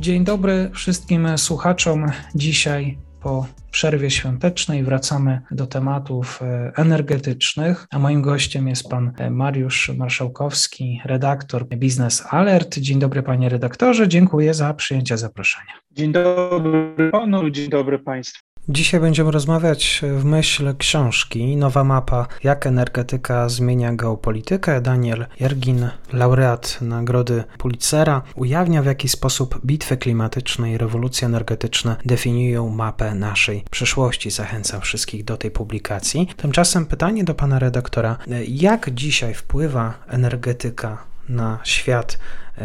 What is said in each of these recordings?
Dzień dobry wszystkim słuchaczom. Dzisiaj po przerwie świątecznej wracamy do tematów e, energetycznych, a moim gościem jest pan e, Mariusz Marszałkowski, redaktor Biznes Alert. Dzień dobry panie redaktorze, dziękuję za przyjęcie zaproszenia. Dzień dobry panu, dzień dobry państwu. Dzisiaj będziemy rozmawiać w myśl książki Nowa mapa Jak energetyka zmienia geopolitykę. Daniel Jergin, laureat Nagrody Pulitzera, ujawnia w jaki sposób bitwy klimatyczne i rewolucje energetyczne definiują mapę naszej przyszłości. Zachęcam wszystkich do tej publikacji. Tymczasem pytanie do pana redaktora: jak dzisiaj wpływa energetyka na świat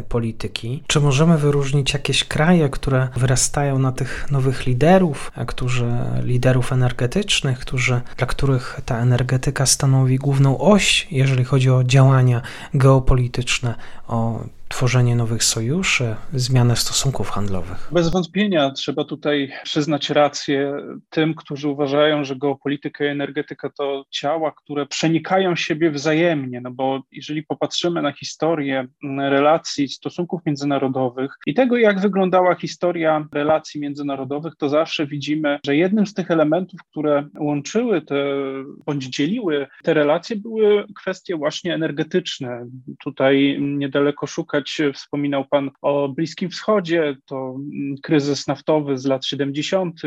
polityki. Czy możemy wyróżnić jakieś kraje, które wyrastają na tych nowych liderów, e, którzy liderów energetycznych, którzy, dla których ta energetyka stanowi główną oś, jeżeli chodzi o działania geopolityczne, o tworzenie nowych sojuszy, zmianę stosunków handlowych? Bez wątpienia trzeba tutaj przyznać rację tym, którzy uważają, że geopolityka i energetyka to ciała, które przenikają siebie wzajemnie, no bo jeżeli popatrzymy na historię relacji, stosunków międzynarodowych i tego, jak wyglądała historia relacji międzynarodowych, to zawsze widzimy, że jednym z tych elementów, które łączyły te, bądź dzieliły te relacje, były kwestie właśnie energetyczne. Tutaj niedaleko szukać Wspominał Pan o Bliskim Wschodzie, to kryzys naftowy z lat 70.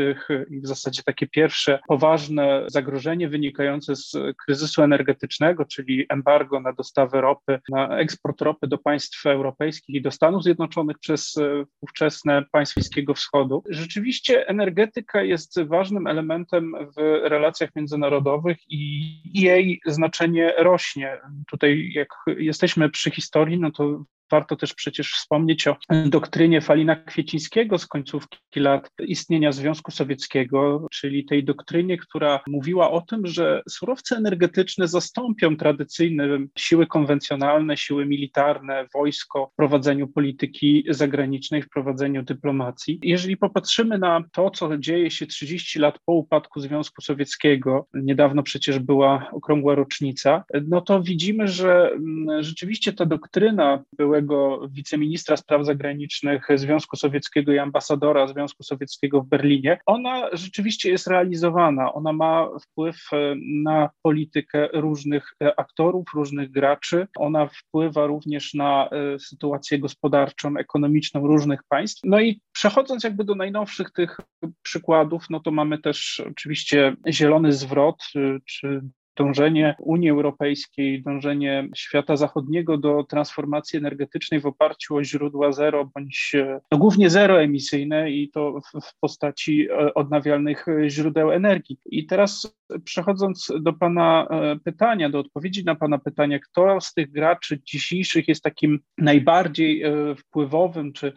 i w zasadzie takie pierwsze poważne zagrożenie wynikające z kryzysu energetycznego, czyli embargo na dostawę ropy, na eksport ropy do państw europejskich i do Stanów Zjednoczonych przez ówczesne państwa Bliskiego Wschodu. Rzeczywiście energetyka jest ważnym elementem w relacjach międzynarodowych i jej znaczenie rośnie. Tutaj jak jesteśmy przy historii, no to Warto też przecież wspomnieć o doktrynie Falina Kwiecińskiego z końcówki lat istnienia Związku Sowieckiego, czyli tej doktrynie, która mówiła o tym, że surowce energetyczne zastąpią tradycyjne siły konwencjonalne, siły militarne, wojsko w prowadzeniu polityki zagranicznej, w prowadzeniu dyplomacji. Jeżeli popatrzymy na to, co dzieje się 30 lat po upadku Związku Sowieckiego, niedawno przecież była okrągła rocznica, no to widzimy, że mm, rzeczywiście ta doktryna była byłego wiceministra spraw zagranicznych Związku Sowieckiego i ambasadora Związku Sowieckiego w Berlinie, ona rzeczywiście jest realizowana. Ona ma wpływ e, na politykę różnych e, aktorów, różnych graczy. Ona wpływa również na e, sytuację gospodarczą, ekonomiczną różnych państw. No i przechodząc jakby do najnowszych tych przykładów, no to mamy też oczywiście zielony zwrot, czy dążenie Unii Europejskiej, dążenie świata zachodniego do transformacji energetycznej w oparciu o źródła zero bądź no, głównie zeroemisyjne i to w, postaci e, odnawialnych źródeł energii. I teraz przechodząc do Pana e, pytania, do odpowiedzi na Pana pytanie, kto z tych graczy dzisiejszych jest takim najbardziej e, wpływowym czy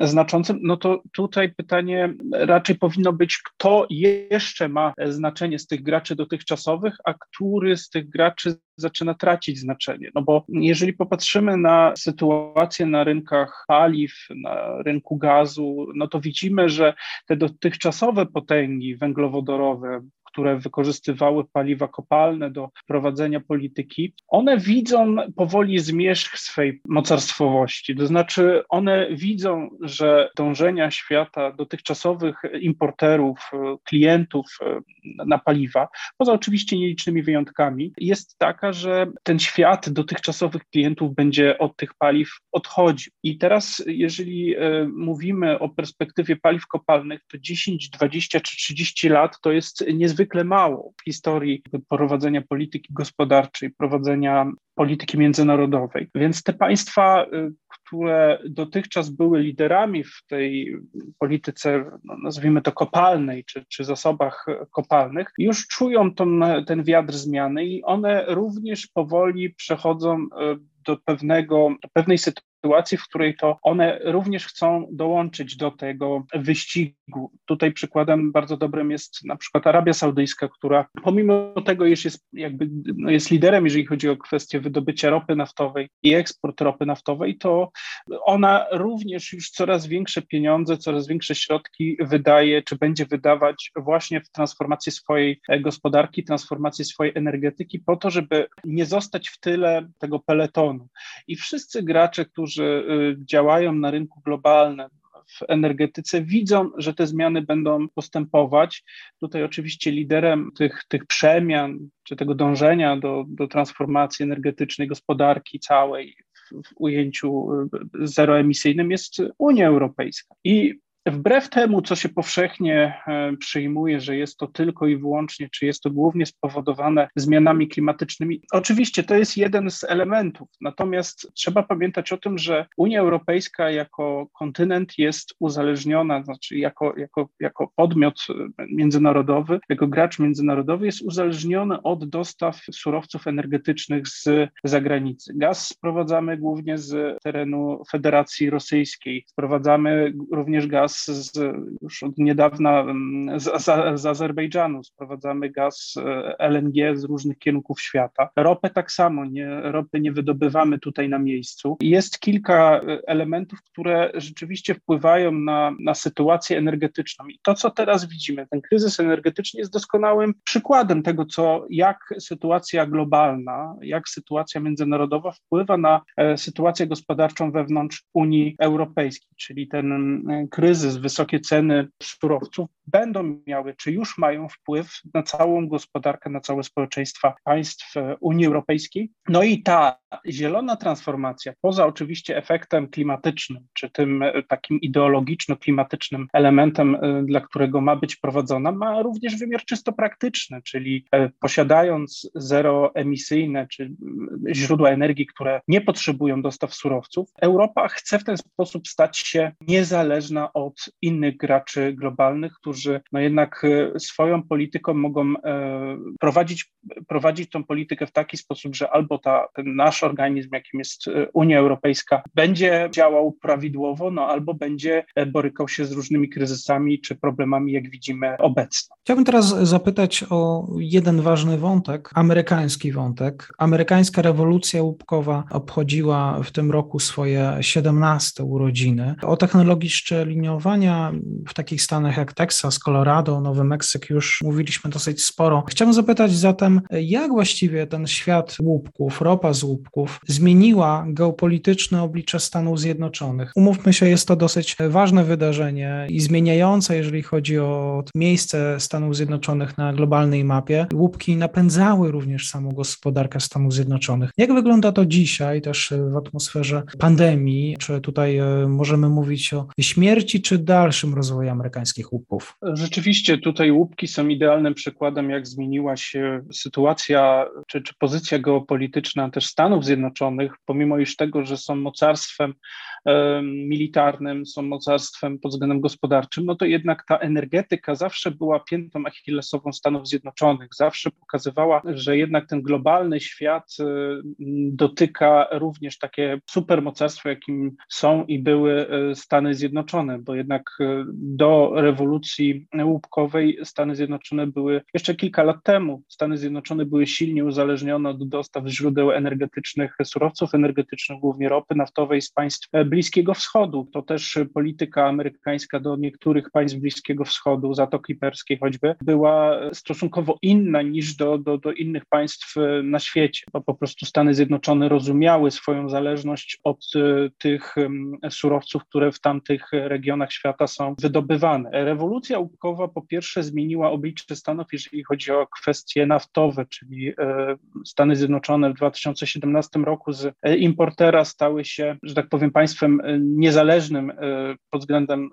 znaczącym, no to tutaj pytanie raczej powinno być, kto jeszcze ma znaczenie z tych graczy dotychczasowych, a który z tych graczy zaczyna tracić znaczenie. No bo jeżeli popatrzymy na sytuację na rynkach paliw, na rynku gazu, no to widzimy, że te dotychczasowe potęgi węglowodorowe, które wykorzystywały paliwa kopalne do prowadzenia polityki, one widzą powoli zmierzch swej mocarstwowości. To znaczy, one widzą, że dążenia świata dotychczasowych importerów, klientów e, na paliwa, poza oczywiście nielicznymi wyjątkami, jest taka, że ten świat dotychczasowych klientów będzie od tych paliw odchodził. I teraz, jeżeli e, mówimy o perspektywie paliw kopalnych, to 10, 20 czy 30 lat to jest niezwykle niezwykle mało w historii prowadzenia polityki gospodarczej, prowadzenia polityki międzynarodowej. Więc te państwa, y, które dotychczas były liderami w tej polityce, no nazwijmy to kopalnej, czy, czy zasobach kopalnych, już czują ten, ten wiatr zmiany i one również powoli przechodzą y, do pewnego, do pewnej sytuacji, sytuacji, w której to one również chcą dołączyć do tego wyścigu. Tutaj przykładem bardzo dobrym jest na przykład Arabia Saudyjska, która pomimo tego, iż jest jakby no jest liderem, jeżeli chodzi o kwestię wydobycia ropy naftowej i eksport ropy naftowej, to ona również już coraz większe pieniądze, coraz większe środki wydaje, czy będzie wydawać właśnie w transformacji swojej gospodarki, transformacji swojej energetyki, po to, żeby nie zostać w tyle tego peletonu. I wszyscy gracze, którzy y, działają na rynku globalnym, w energetyce widzą, że te zmiany będą postępować. Tutaj oczywiście liderem tych, tych przemian, czy tego dążenia do, do transformacji energetycznej gospodarki całej w, w ujęciu y, zeroemisyjnym jest Unia Europejska. I Wbrew temu, co się powszechnie e, przyjmuje, że jest to tylko i wyłącznie, czy jest to głównie spowodowane zmianami klimatycznymi, oczywiście to jest jeden z elementów. Natomiast trzeba pamiętać o tym, że Unia Europejska jako kontynent jest uzależniona, znaczy jako, jako, jako podmiot e, międzynarodowy, jako gracz międzynarodowy jest uzależniony od dostaw surowców energetycznych z zagranicy. Gaz sprowadzamy głównie z terenu Federacji Rosyjskiej, sprowadzamy również gaz z, już od niedawna mm, z, z, z Azerbejdżanu, sprowadzamy gaz e, LNG z różnych kierunków świata. Ropę tak samo, nie, ropy nie wydobywamy tutaj na miejscu. Jest kilka e, elementów, które rzeczywiście wpływają na, na sytuację energetyczną. I to, co teraz widzimy, ten kryzys energetyczny jest doskonałym przykładem tego, co, jak sytuacja globalna, jak sytuacja międzynarodowa wpływa na e, sytuację gospodarczą wewnątrz Unii Europejskiej, czyli ten kryzys kryzys, wysokie ceny surowców będą miały, czy już mają wpływ na całą gospodarkę, na całe społeczeństwa państw Unii Europejskiej. No i ta zielona transformacja, poza oczywiście efektem klimatycznym, czy tym takim ideologiczno-klimatycznym elementem, y, dla którego ma być prowadzona, ma również wymiar czysto praktyczny, czyli posiadając zeroemisyjne czy źródła energii, które nie potrzebują dostaw surowców, Europa chce w ten sposób stać się niezależna od innych graczy globalnych, którzy no jednak e, swoją polityką mogą e, prowadzić, prowadzić tą politykę w taki sposób, że albo ta, ten nasz organizm, jakim jest e, Unia Europejska, będzie działał prawidłowo, no albo będzie borykał się z różnymi kryzysami czy problemami, jak widzimy obecnie. Chciałbym teraz zapytać o jeden ważny wątek, amerykański wątek. Amerykańska rewolucja łupkowa obchodziła w tym roku swoje 17 urodziny. O technologii szczeliniowej w takich stanach jak Teksas, Colorado, Nowy Meksyk już mówiliśmy dosyć sporo. Chciałbym zapytać zatem, jak właściwie ten świat łupków, ropa z łupków zmieniła geopolityczne oblicze Stanów Zjednoczonych? Umówmy się, jest to dosyć ważne wydarzenie i zmieniające, jeżeli chodzi o miejsce Stanów Zjednoczonych na globalnej mapie. Łupki napędzały również samą gospodarkę Stanów Zjednoczonych. Jak wygląda to dzisiaj, też w atmosferze pandemii? Czy tutaj e, możemy mówić o śmierci, czy dalszym rozwoju amerykańskich łupków? Rzeczywiście tutaj łupki są idealnym przykładem, jak zmieniła się sytuacja czy, czy pozycja geopolityczna też Stanów Zjednoczonych, pomimo iż tego, że są mocarstwem militarnym, są mocarstwem pod względem gospodarczym, no to jednak ta energetyka zawsze była piętą achillesową Stanów Zjednoczonych, zawsze pokazywała, że jednak ten globalny świat e, dotyka również takie supermocarstwo, jakim są i były e, Stany Zjednoczone, bo jednak e, do rewolucji łupkowej Stany Zjednoczone były jeszcze kilka lat temu, Stany Zjednoczone były silnie uzależnione od dostaw źródeł energetycznych, surowców energetycznych, głównie ropy naftowej z państw Bliskiego Wschodu. To też polityka amerykańska do niektórych państw Bliskiego Wschodu, Zatoki Perskiej choćby, była stosunkowo inna niż do, do, do innych państw na świecie, bo po prostu Stany Zjednoczone rozumiały swoją zależność od e, tych surowców, które w tamtych regionach świata są wydobywane. Rewolucja łupkowa po pierwsze zmieniła oblicze Stanów, jeżeli chodzi o kwestie naftowe, czyli e, Stany Zjednoczone w 2017 roku z e, importera stały się, że tak powiem, państwem e, niezależnym pod względem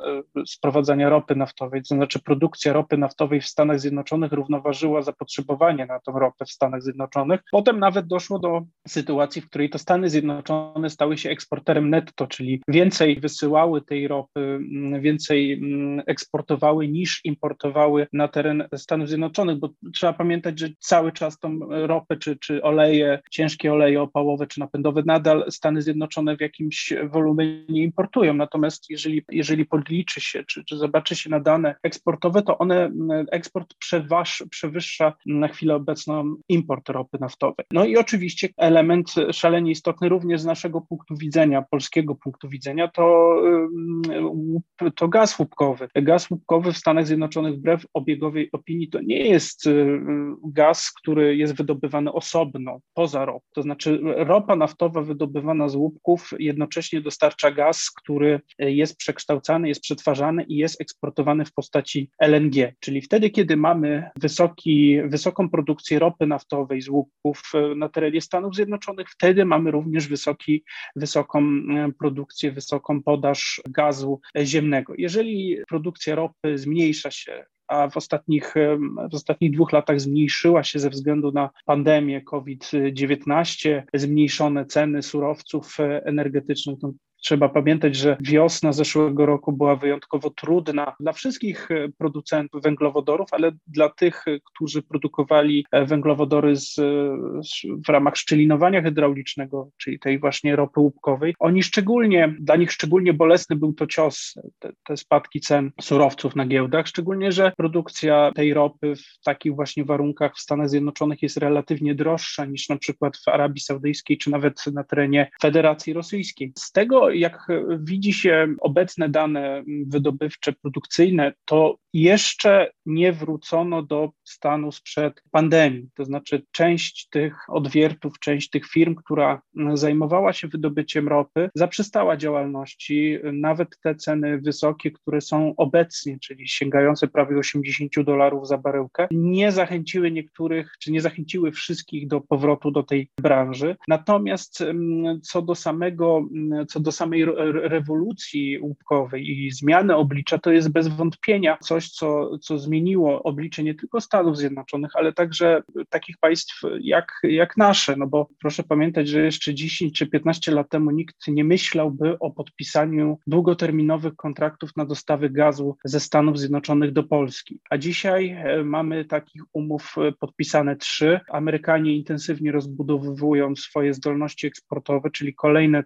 sprowadzania ropy naftowej, to znaczy produkcja ropy naftowej w Stanach Zjednoczonych równoważyła zapotrzebowanie na tą ropę w Stanach Zjednoczonych. Potem nawet doszło do sytuacji, w której to Stany Zjednoczone stały się eksporterem netto, czyli więcej wysyłały tej ropy, więcej eksportowały niż importowały na teren Stanów Zjednoczonych, bo trzeba pamiętać, że cały czas tą ropę czy, czy oleje, ciężkie oleje opałowe czy napędowe nadal Stany Zjednoczone w jakimś wolumenie importują. Natomiast jeżeli, jeżeli podliczy się, czy, czy zobaczy się na dane eksportowe, to one, eksport przeważ, przewyższa na chwilę obecną import ropy naftowej. No i oczywiście element szalenie istotny również z naszego punktu widzenia, polskiego punktu widzenia, to, to gaz łupkowy. Gaz łupkowy w Stanach Zjednoczonych wbrew obiegowej opinii to nie jest y, gaz, który jest wydobywany osobno, poza ropą. To znaczy ropa naftowa wydobywana z łupków jednocześnie dostarcza gaz, który jest przekształcany, jest przetwarzany i jest eksportowany w postaci LNG. Czyli wtedy, kiedy mamy wysoki, wysoką produkcję ropy naftowej z łupków y, na terenie Stanów Zjednoczonych, wtedy mamy również wysoki, wysoką y, produkcję, wysoką podaż gazu ziemnego. Jeżeli produkcja ropy zmniejsza się a w ostatnich, w ostatnich dwóch latach zmniejszyła się ze względu na pandemię COVID-19, zmniejszone ceny surowców energetycznych. Trzeba pamiętać, że wiosna zeszłego roku była wyjątkowo trudna dla wszystkich e, producentów węglowodorów, ale dla tych, e, którzy produkowali e, węglowodory z, w ramach szczelinowania hydraulicznego, czyli tej właśnie ropy łupkowej, oni szczególnie, dla nich szczególnie bolesny był to cios, te, te spadki cen surowców na giełdach, szczególnie, że produkcja tej ropy w takich właśnie warunkach w Stanach Zjednoczonych jest relatywnie droższa niż na przykład w Arabii Saudyjskiej czy nawet na terenie Federacji Rosyjskiej. Z tego jak widzi się obecne dane wydobywcze, produkcyjne, to jeszcze nie wrócono do stanu sprzed pandemii. To znaczy, część tych odwiertów, część tych firm, która zajmowała się wydobyciem ropy, zaprzestała działalności. Nawet te ceny wysokie, które są obecnie, czyli sięgające prawie 80 dolarów za baryłkę, nie zachęciły niektórych, czy nie zachęciły wszystkich do powrotu do tej branży. Natomiast mm, co do samego, mm, co do samej rewolucji łupkowej i zmiany oblicza, to jest bez wątpienia coś, co, co zmieniło oblicze nie tylko Stanów Zjednoczonych, ale także takich państw jak, jak nasze. No bo proszę pamiętać, że jeszcze 10 czy 15 lat temu nikt nie myślałby o podpisaniu długoterminowych kontraktów na dostawy gazu ze Stanów Zjednoczonych do Polski. A dzisiaj e, mamy takich umów e, podpisane trzy. Amerykanie intensywnie rozbudowują swoje zdolności eksportowe, czyli kolejne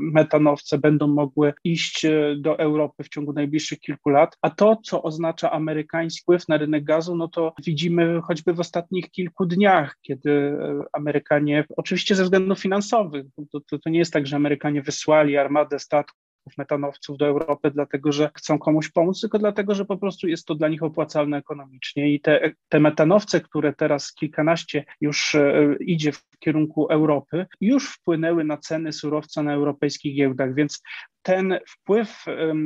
metanowce będą mogły iść e, do Europy w ciągu najbliższych kilku lat. A to, co oznacza amerykański wpływ na rynek gazu, no to widzimy choćby w ostatnich kilku dniach, kiedy e, Amerykanie, oczywiście ze względów finansowych, to, to, to nie jest tak, że Amerykanie wysłali armadę statków, metanowców do Europy, dlatego że chcą komuś pomóc, tylko dlatego, że po prostu jest to dla nich opłacalne ekonomicznie. I te, te metanowce, które teraz kilkanaście już e, idzie w kierunku Europy, już wpłynęły na ceny surowca na europejskich giełdach, więc ten wpływ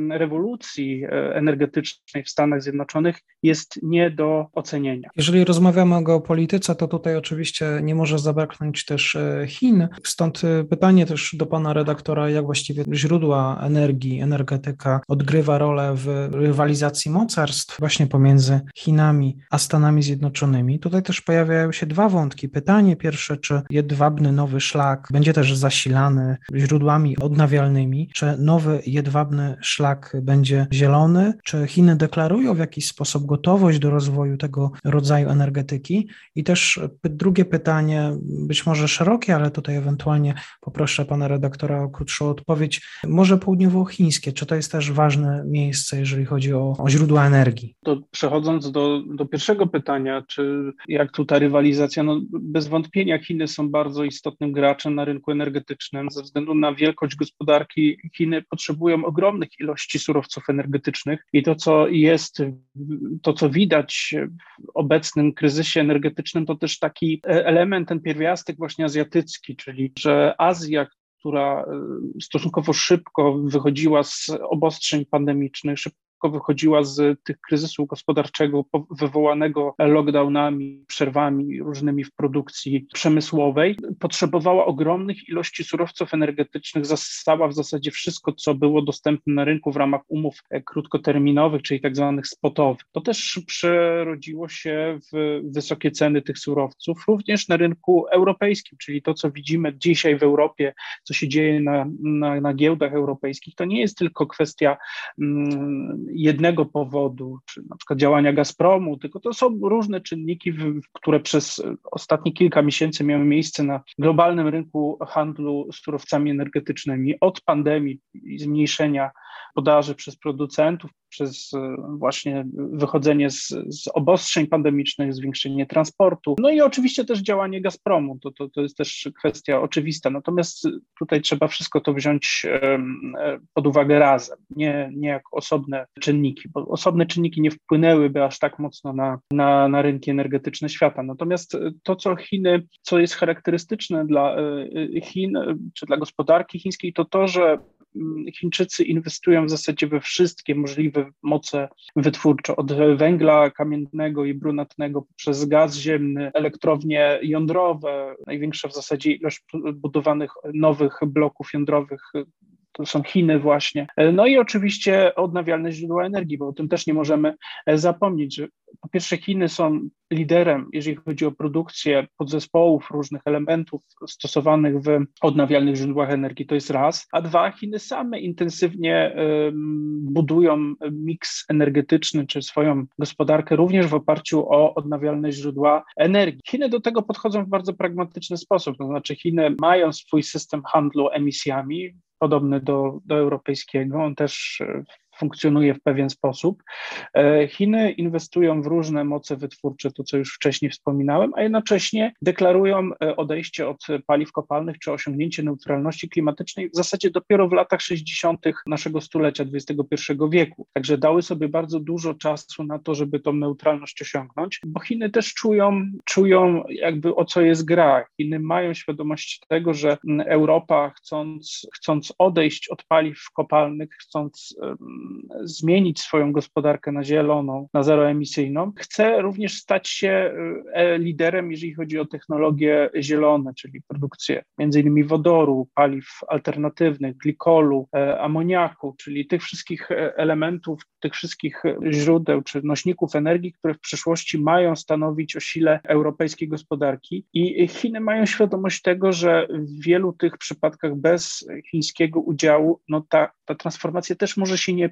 rewolucji e, energetycznej w Stanach Zjednoczonych jest nie do ocenienia. Jeżeli rozmawiamy o geopolityce, to tutaj oczywiście nie może zabraknąć też e, Chin. Stąd e, pytanie też do pana redaktora, jak właściwie źródła energii, energetyka odgrywa rolę w rywalizacji mocarstw właśnie pomiędzy Chinami a Stanami Zjednoczonymi. Tutaj też pojawiają się dwa wątki. Pytanie pierwsze, czy jedwabny nowy szlak będzie też zasilany źródłami odnawialnymi, czy nowy jedwabny szlak będzie zielony? Czy Chiny deklarują w jakiś sposób gotowość do rozwoju tego rodzaju energetyki? I też drugie pytanie, być może szerokie, ale tutaj ewentualnie poproszę pana redaktora o krótszą odpowiedź. Może południowochińskie, czy to jest też ważne miejsce, jeżeli chodzi o, o źródła energii? To przechodząc do, do pierwszego pytania, czy jak tu ta rywalizacja, no bez wątpienia Chiny są bardzo istotnym graczem na rynku energetycznym. Ze względu na wielkość gospodarki Chiny potrzebują ogromnych ilości surowców energetycznych i to, co jest, to, co widać w obecnym kryzysie energetycznym, to też taki element, ten pierwiastek właśnie azjatycki, czyli że Azja, która e, stosunkowo szybko wychodziła z obostrzeń pandemicznych, szybko szybko wychodziła z tych kryzysu gospodarczego wywołanego lockdownami, przerwami różnymi w produkcji przemysłowej, potrzebowała ogromnych ilości surowców energetycznych, zasysała w zasadzie wszystko, co było dostępne na rynku w ramach umów krótkoterminowych, czyli tak zwanych spotowych. To też przerodziło się w wysokie ceny tych surowców, również na rynku europejskim, czyli to, co widzimy dzisiaj w Europie, co się dzieje na, na, na giełdach europejskich, to nie jest tylko kwestia mm, jednego powodu, czy na przykład działania Gazpromu, tylko to są różne czynniki, które przez ostatnie kilka miesięcy miały miejsce na globalnym rynku handlu surowcami energetycznymi, od pandemii i zmniejszenia podaży przez producentów, przez e, właśnie wychodzenie z, z obostrzeń pandemicznych, zwiększenie transportu, no i oczywiście też działanie Gazpromu, to, to, to jest też kwestia oczywista, natomiast tutaj trzeba wszystko to wziąć e, pod uwagę razem, nie, nie jak osobne czynniki, bo osobne czynniki nie wpłynęłyby aż tak mocno na, na, na rynki energetyczne świata. Natomiast to, co Chiny, co jest charakterystyczne dla e, Chin, czy dla gospodarki chińskiej, to to, że Chińczycy inwestują w zasadzie we wszystkie możliwe moce wytwórcze, od węgla kamiennego i brunatnego przez gaz ziemny, elektrownie jądrowe, największa w zasadzie ilość budowanych nowych bloków jądrowych to są Chiny właśnie. No i oczywiście odnawialne źródła energii, bo o tym też nie możemy zapomnieć, że po pierwsze Chiny są liderem, jeżeli chodzi o produkcję podzespołów, różnych elementów stosowanych w odnawialnych źródłach energii, to jest raz, a dwa, Chiny same intensywnie budują miks energetyczny, czy swoją gospodarkę również w oparciu o odnawialne źródła energii. Chiny do tego podchodzą w bardzo pragmatyczny sposób, to znaczy Chiny mają swój system handlu emisjami, podobny do, do europejskiego. On też funkcjonuje w pewien sposób. E, Chiny inwestują w różne moce wytwórcze, to co już wcześniej wspominałem, a jednocześnie deklarują e, odejście od paliw kopalnych czy osiągnięcie neutralności klimatycznej w zasadzie dopiero w latach 60. naszego stulecia XXI wieku. Także dały sobie bardzo dużo czasu na to, żeby tą neutralność osiągnąć, bo Chiny też czują, czują jakby o co jest gra. Chiny mają świadomość tego, że Europa chcąc, chcąc odejść od paliw kopalnych, chcąc zmienić swoją gospodarkę na zieloną, na zeroemisyjną, chce również stać się e, liderem, jeżeli chodzi o technologie zielone, czyli produkcję innymi wodoru, paliw alternatywnych, glikolu, e, amoniaku, czyli tych wszystkich e, elementów, tych wszystkich źródeł czy nośników energii, które w przyszłości mają stanowić o sile europejskiej gospodarki. I Chiny mają świadomość tego, że w wielu tych przypadkach bez chińskiego udziału no ta, ta transformacja też może się nie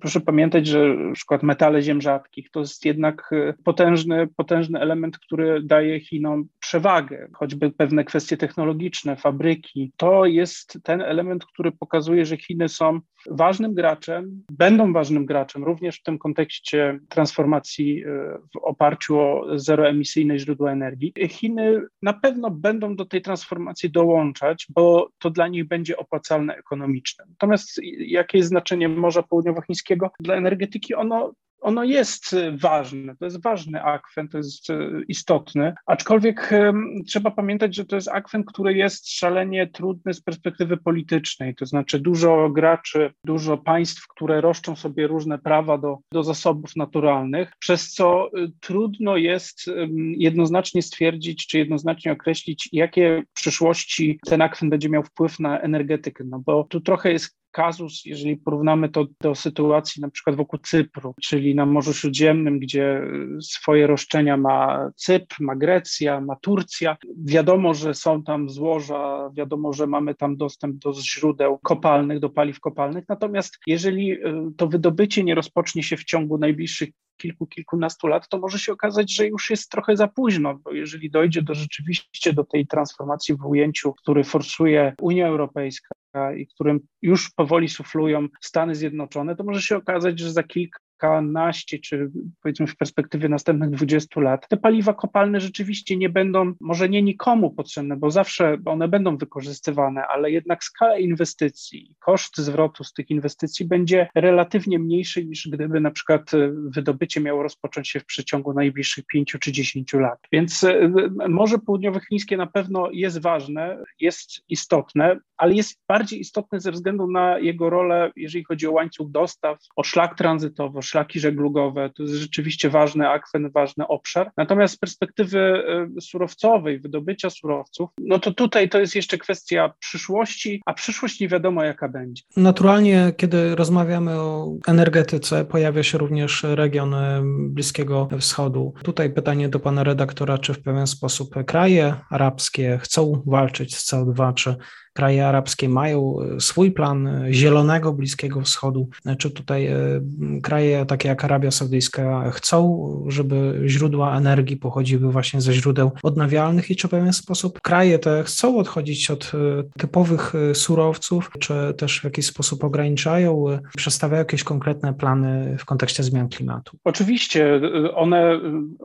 Proszę pamiętać, że na przykład metale ziem rzadkich to jest jednak e, potężny, potężny element, który daje Chinom przewagę, choćby pewne kwestie technologiczne, fabryki. To jest ten element, który pokazuje, że Chiny są ważnym graczem, będą ważnym graczem również w tym kontekście transformacji e, w oparciu o zeroemisyjne źródła energii. Chiny na pewno będą do tej transformacji dołączać, bo to dla nich będzie opłacalne ekonomiczne. Natomiast jakie jest znaczenie Morza Południowochińskiego dla energetyki? Ono ono jest ważne, to jest ważny akwen, to jest istotny, aczkolwiek trzeba pamiętać, że to jest akwen, który jest szalenie trudny z perspektywy politycznej, to znaczy dużo graczy, dużo państw, które roszczą sobie różne prawa do, do zasobów naturalnych, przez co e, trudno jest jednoznacznie stwierdzić, czy jednoznacznie określić, jakie w przyszłości ten akwen będzie miał wpływ na energetykę, no bo tu trochę jest kazus, jeżeli porównamy to do sytuacji na przykład wokół Cypru, czyli na Morzu Śródziemnym, gdzie swoje roszczenia ma Cypr, ma Grecja, ma Turcja. Wiadomo, że są tam złoża, wiadomo, że mamy tam dostęp do źródeł kopalnych, do paliw kopalnych. Natomiast jeżeli y, to wydobycie nie rozpocznie się w ciągu najbliższych kilku, kilkunastu lat, to może się okazać, że już jest trochę za późno, bo jeżeli dojdzie do rzeczywiście do tej transformacji w ujęciu, który forsuje Unia Europejska, i którym już powoli suflują Stany Zjednoczone, to może się okazać, że za kilka kilkanaście, czy powiedzmy w perspektywie następnych 20 lat, te paliwa kopalne rzeczywiście nie będą, może nie nikomu potrzebne, bo zawsze one będą wykorzystywane, ale jednak skala inwestycji, koszt zwrotu z tych inwestycji będzie relatywnie mniejszy niż gdyby na przykład wydobycie miało rozpocząć się w przeciągu najbliższych 5 czy 10 lat. Więc e, Morze Południowochińskie na pewno jest ważne, jest istotne, ale jest bardziej istotne ze względu na jego rolę, jeżeli chodzi o łańcuch dostaw, o szlak tranzytowy, szlaki żeglugowe, to jest rzeczywiście ważny akwen, ważny obszar. Natomiast z perspektywy e, surowcowej, wydobycia surowców, no to tutaj to jest jeszcze kwestia przyszłości, a przyszłość nie wiadomo jaka będzie. Naturalnie, kiedy rozmawiamy o energetyce, pojawia się również region e, Bliskiego Wschodu. Tutaj pytanie do pana redaktora, czy w pewien sposób kraje arabskie chcą walczyć z CO2, czy kraje arabskie mają swój plan zielonego Bliskiego Wschodu? Czy tutaj kraje takie jak Arabia Saudyjska chcą, żeby źródła energii pochodziły właśnie ze źródeł odnawialnych i czy w pewien sposób kraje te chcą odchodzić od typowych surowców, czy też w jakiś sposób ograniczają, przedstawiają jakieś konkretne plany w kontekście zmian klimatu? Oczywiście, one,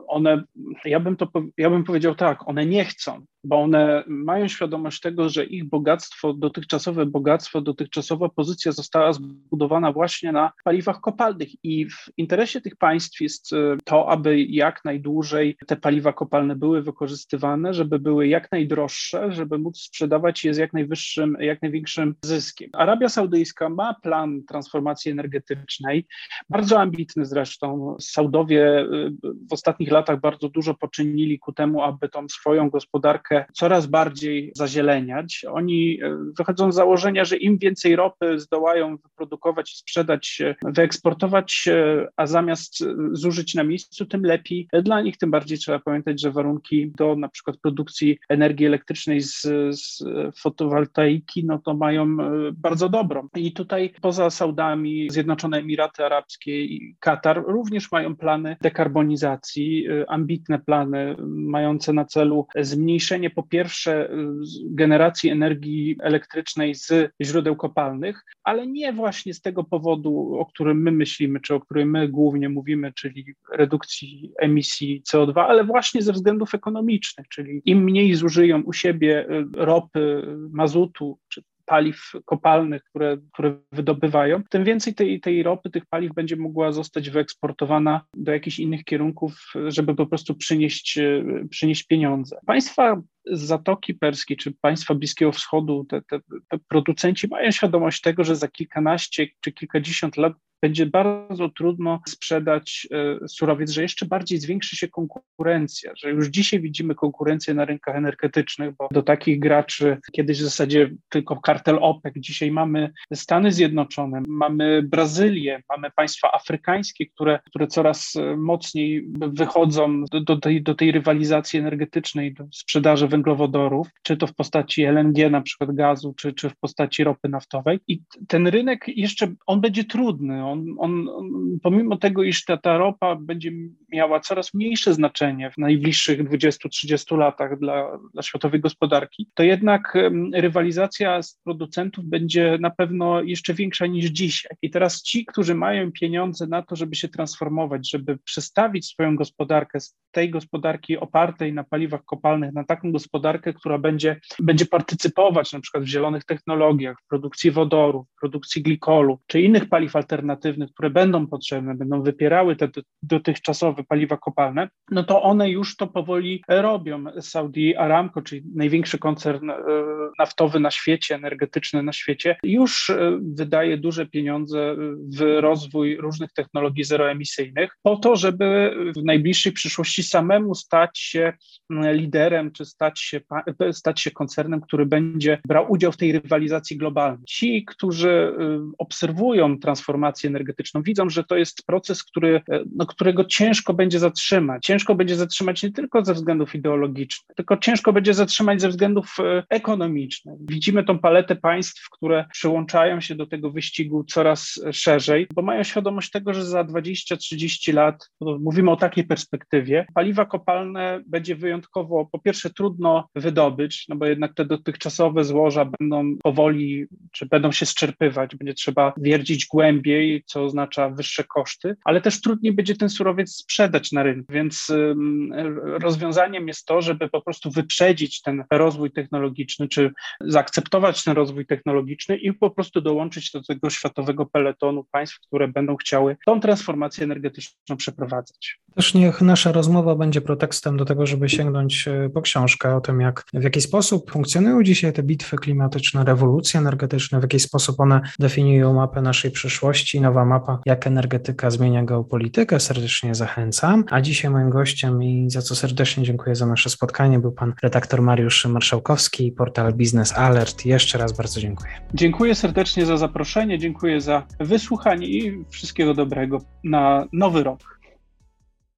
one ja, bym to, ja bym powiedział tak, one nie chcą bo one mają świadomość tego, że ich bogactwo, dotychczasowe bogactwo, dotychczasowa pozycja została zbudowana właśnie na paliwach kopalnych i w interesie tych państw jest e, to, aby jak najdłużej te paliwa kopalne były wykorzystywane, żeby były jak najdroższe, żeby móc sprzedawać je z jak najwyższym, jak największym zyskiem. Arabia Saudyjska ma plan transformacji energetycznej, bardzo ambitny zresztą. Saudowie e, w ostatnich latach bardzo dużo poczynili ku temu, aby tą swoją gospodarkę coraz bardziej zazieleniać. Oni e, wychodzą z założenia, że im więcej ropy zdołają wyprodukować i sprzedać, wyeksportować, a zamiast zużyć na miejscu, tym lepiej dla nich. Tym bardziej trzeba pamiętać, że warunki do na przykład produkcji energii elektrycznej z, z fotowoltaiki, no to mają e, bardzo dobrą. I tutaj poza Saudami, Zjednoczone Emiraty Arabskie i Katar również mają plany dekarbonizacji, e, plany mające na celu zmniejszenie po pierwsze generacji energii elektrycznej z źródeł kopalnych, ale nie właśnie z tego powodu, o którym my myślimy, czy o którym my głównie mówimy, czyli redukcji emisji CO2, ale właśnie ze względów ekonomicznych, czyli im mniej zużyją u siebie y, ropy, mazutu czy paliw kopalnych, które, które wydobywają, tym więcej tej, tej ropy, tych paliw będzie mogła zostać wyeksportowana do jakichś innych kierunków, żeby po prostu przynieść, przynieść pieniądze. Państwa z Zatoki Perskiej czy państwa Bliskiego Wschodu, te, te, te producenci mają świadomość tego, że za kilkanaście czy kilkadziesiąt lat będzie bardzo trudno sprzedać e, surowiec, że jeszcze bardziej zwiększy się konkurencja, że już dzisiaj widzimy konkurencję na rynkach energetycznych, bo do takich graczy kiedyś w zasadzie tylko kartel OPEC, dzisiaj mamy Stany Zjednoczone, mamy Brazylię, mamy państwa afrykańskie, które, które coraz e, mocniej wychodzą do, do, tej, do tej rywalizacji energetycznej, do sprzedaży węglowodorów, czy to w postaci LNG, na przykład gazu, czy, czy w postaci ropy naftowej. I ten rynek jeszcze, on będzie trudny, on, on, on pomimo tego, iż ta, ta ropa będzie miała coraz mniejsze znaczenie w najbliższych 20-30 latach dla, dla światowej gospodarki, to jednak rywalizacja z producentów będzie na pewno jeszcze większa niż dzisiaj. I teraz ci, którzy mają pieniądze na to, żeby się transformować, żeby przestawić swoją gospodarkę z tej gospodarki opartej na paliwach kopalnych na taką gospodarkę, która będzie, będzie partycypować na przykład w zielonych technologiach, w produkcji wodoru, w produkcji glikolu czy innych paliw alternatywnych, które będą potrzebne, będą wypierały te dotychczasowe paliwa kopalne, no to one już to powoli robią. Saudi Aramco, czyli największy koncern e, naftowy na świecie, energetyczny na świecie, już e, wydaje duże pieniądze w rozwój różnych technologii zeroemisyjnych po to, żeby w najbliższej przyszłości samemu stać się liderem czy stać się, stać się koncernem, który będzie brał udział w tej rywalizacji globalnej. Ci, którzy y, obserwują transformację energetyczną, widzą, że to jest proces, który, e, no, którego ciężko będzie zatrzymać. Ciężko będzie zatrzymać nie tylko ze względów ideologicznych, tylko ciężko będzie zatrzymać ze względów e, ekonomicznych. Widzimy tą paletę państw, które przyłączają się do tego wyścigu coraz szerzej, bo mają świadomość tego, że za 20-30 lat, mówimy o takiej perspektywie, paliwa kopalne będzie wyjątkowo, po pierwsze, trudno wydobyć, no bo jednak te dotychczasowe złoża będą powoli, czy będą się zczerpywać, będzie trzeba wierdzić głębiej, co oznacza wyższe koszty, ale też trudniej będzie ten surowiec sprzedać na rynku, więc rozwiązaniem jest to, żeby po prostu wyprzedzić ten rozwój technologiczny, czy zaakceptować ten rozwój technologiczny i po prostu dołączyć do tego światowego peletonu państw, które będą chciały tą transformację energetyczną przeprowadzać. Też niech nasza rozmowa będzie pretekstem do tego, żeby sięgnąć e, po książkę o tym, jak w jaki sposób funkcjonują dzisiaj te bitwy klimatyczne, rewolucje energetyczne, w jaki sposób one definiują mapę naszej przyszłości, nowa mapa, jak energetyka zmienia geopolitykę. Serdecznie zachęcam. A dzisiaj moim gościem i za co serdecznie dziękuję za nasze spotkanie był pan redaktor Mariusz Marszałkowski, portal Business Alert. Jeszcze raz bardzo dziękuję. Dziękuję serdecznie za zaproszenie, dziękuję za wysłuchanie i wszystkiego dobrego na nowy rok.